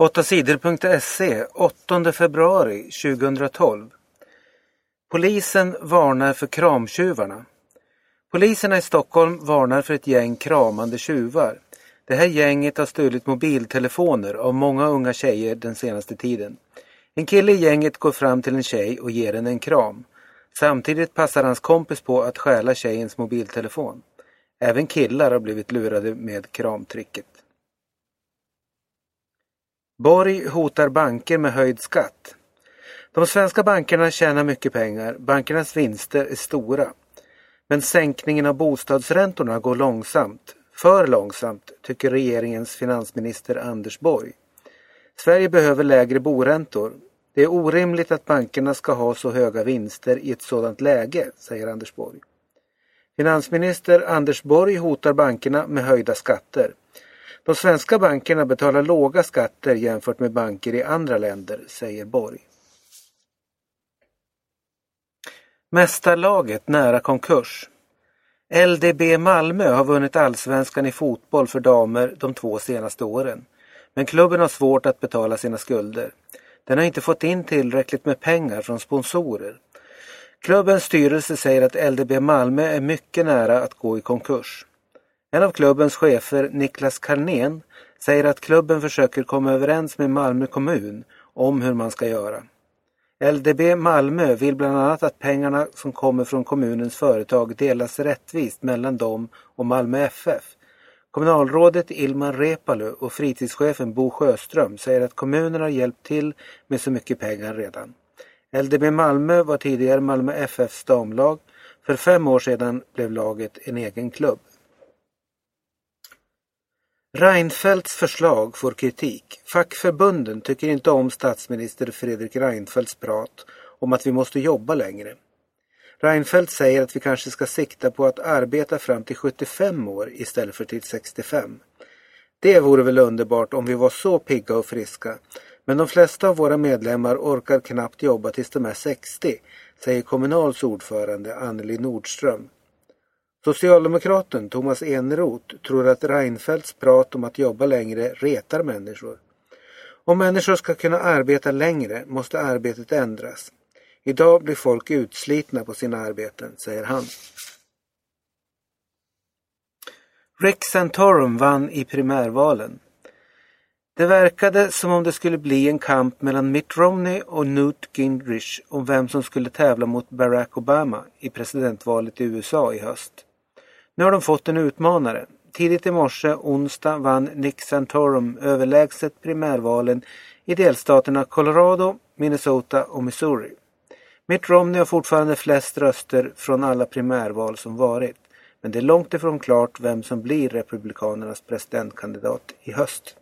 8 sidor.se 8 februari 2012 Polisen varnar för kramtjuvarna. Poliserna i Stockholm varnar för ett gäng kramande tjuvar. Det här gänget har stulit mobiltelefoner av många unga tjejer den senaste tiden. En kille i gänget går fram till en tjej och ger henne en kram. Samtidigt passar hans kompis på att stjäla tjejens mobiltelefon. Även killar har blivit lurade med kramtricket. Borg hotar banker med höjd skatt. De svenska bankerna tjänar mycket pengar. Bankernas vinster är stora. Men sänkningen av bostadsräntorna går långsamt. För långsamt, tycker regeringens finansminister Anders Borg. Sverige behöver lägre boräntor. Det är orimligt att bankerna ska ha så höga vinster i ett sådant läge, säger Anders Borg. Finansminister Anders Borg hotar bankerna med höjda skatter. De svenska bankerna betalar låga skatter jämfört med banker i andra länder, säger Borg. Mästarlaget nära konkurs. LDB Malmö har vunnit allsvenskan i fotboll för damer de två senaste åren. Men klubben har svårt att betala sina skulder. Den har inte fått in tillräckligt med pengar från sponsorer. Klubbens styrelse säger att LDB Malmö är mycket nära att gå i konkurs. En av klubbens chefer, Niklas Carnén, säger att klubben försöker komma överens med Malmö kommun om hur man ska göra. LDB Malmö vill bland annat att pengarna som kommer från kommunens företag delas rättvist mellan dem och Malmö FF. Kommunalrådet Ilman Repalu och fritidschefen Bo Sjöström säger att kommunen har hjälpt till med så mycket pengar redan. LDB Malmö var tidigare Malmö FFs damlag. För fem år sedan blev laget en egen klubb. Reinfeldts förslag får kritik. Fackförbunden tycker inte om statsminister Fredrik Reinfeldts prat om att vi måste jobba längre. Reinfeldt säger att vi kanske ska sikta på att arbeta fram till 75 år istället för till 65. Det vore väl underbart om vi var så pigga och friska. Men de flesta av våra medlemmar orkar knappt jobba tills de är 60, säger Kommunals ordförande Anneli Nordström. Socialdemokraten Thomas Eneroth tror att Reinfeldts prat om att jobba längre retar människor. Om människor ska kunna arbeta längre måste arbetet ändras. Idag blir folk utslitna på sina arbeten, säger han. Rick Santorum vann i primärvalen. Det verkade som om det skulle bli en kamp mellan Mitt Romney och Newt Gingrich om vem som skulle tävla mot Barack Obama i presidentvalet i USA i höst. Nu har de fått en utmanare. Tidigt i morse, onsdag, vann Nick Santorum överlägset primärvalen i delstaterna Colorado, Minnesota och Missouri. Mitt Romney har fortfarande flest röster från alla primärval som varit. Men det är långt ifrån klart vem som blir Republikanernas presidentkandidat i höst.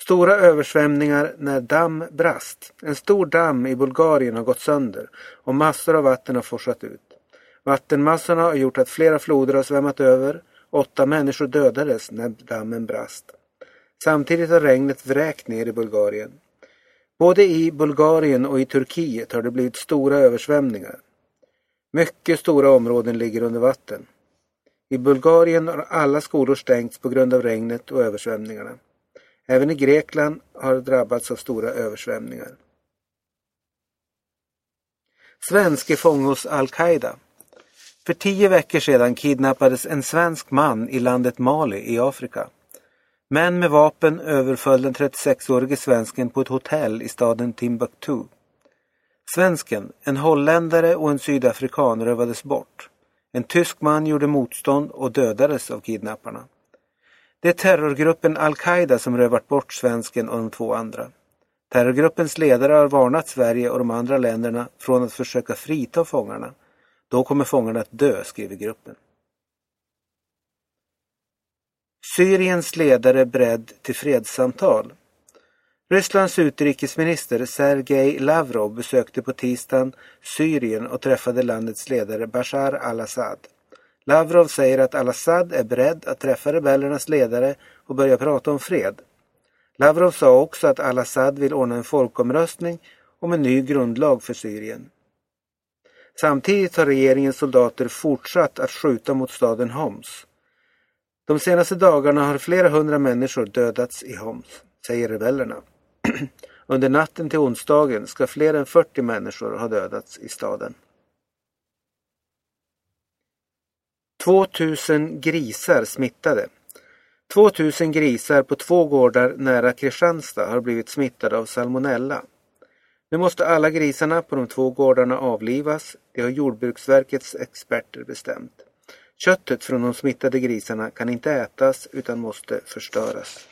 Stora översvämningar när damm brast. En stor damm i Bulgarien har gått sönder och massor av vatten har forsat ut. Vattenmassorna har gjort att flera floder har svämmat över. Åtta människor dödades när dammen brast. Samtidigt har regnet vräkt ner i Bulgarien. Både i Bulgarien och i Turkiet har det blivit stora översvämningar. Mycket stora områden ligger under vatten. I Bulgarien har alla skolor stängts på grund av regnet och översvämningarna. Även i Grekland har drabbats av stora översvämningar. Svensk är fånge hos Al-Qaida. För tio veckor sedan kidnappades en svensk man i landet Mali i Afrika. Män med vapen överföll den 36-årige svensken på ett hotell i staden Timbuktu. Svensken, en holländare och en sydafrikan rövades bort. En tysk man gjorde motstånd och dödades av kidnapparna. Det är terrorgruppen Al-Qaida som rövat bort svensken och de två andra. Terrorgruppens ledare har varnat Sverige och de andra länderna från att försöka frita fångarna. Då kommer fångarna att dö, skriver gruppen. Syriens ledare beredd till fredssamtal. Rysslands utrikesminister Sergej Lavrov besökte på tisdagen Syrien och träffade landets ledare Bashar al-Assad. Lavrov säger att al-Assad är beredd att träffa rebellernas ledare och börja prata om fred. Lavrov sa också att al-Assad vill ordna en folkomröstning om en ny grundlag för Syrien. Samtidigt har regeringens soldater fortsatt att skjuta mot staden Homs. De senaste dagarna har flera hundra människor dödats i Homs, säger rebellerna. Under natten till onsdagen ska fler än 40 människor ha dödats i staden. 2000 grisar smittade. 2000 grisar på två gårdar nära Kristianstad har blivit smittade av salmonella. Nu måste alla grisarna på de två gårdarna avlivas, det har Jordbruksverkets experter bestämt. Köttet från de smittade grisarna kan inte ätas utan måste förstöras.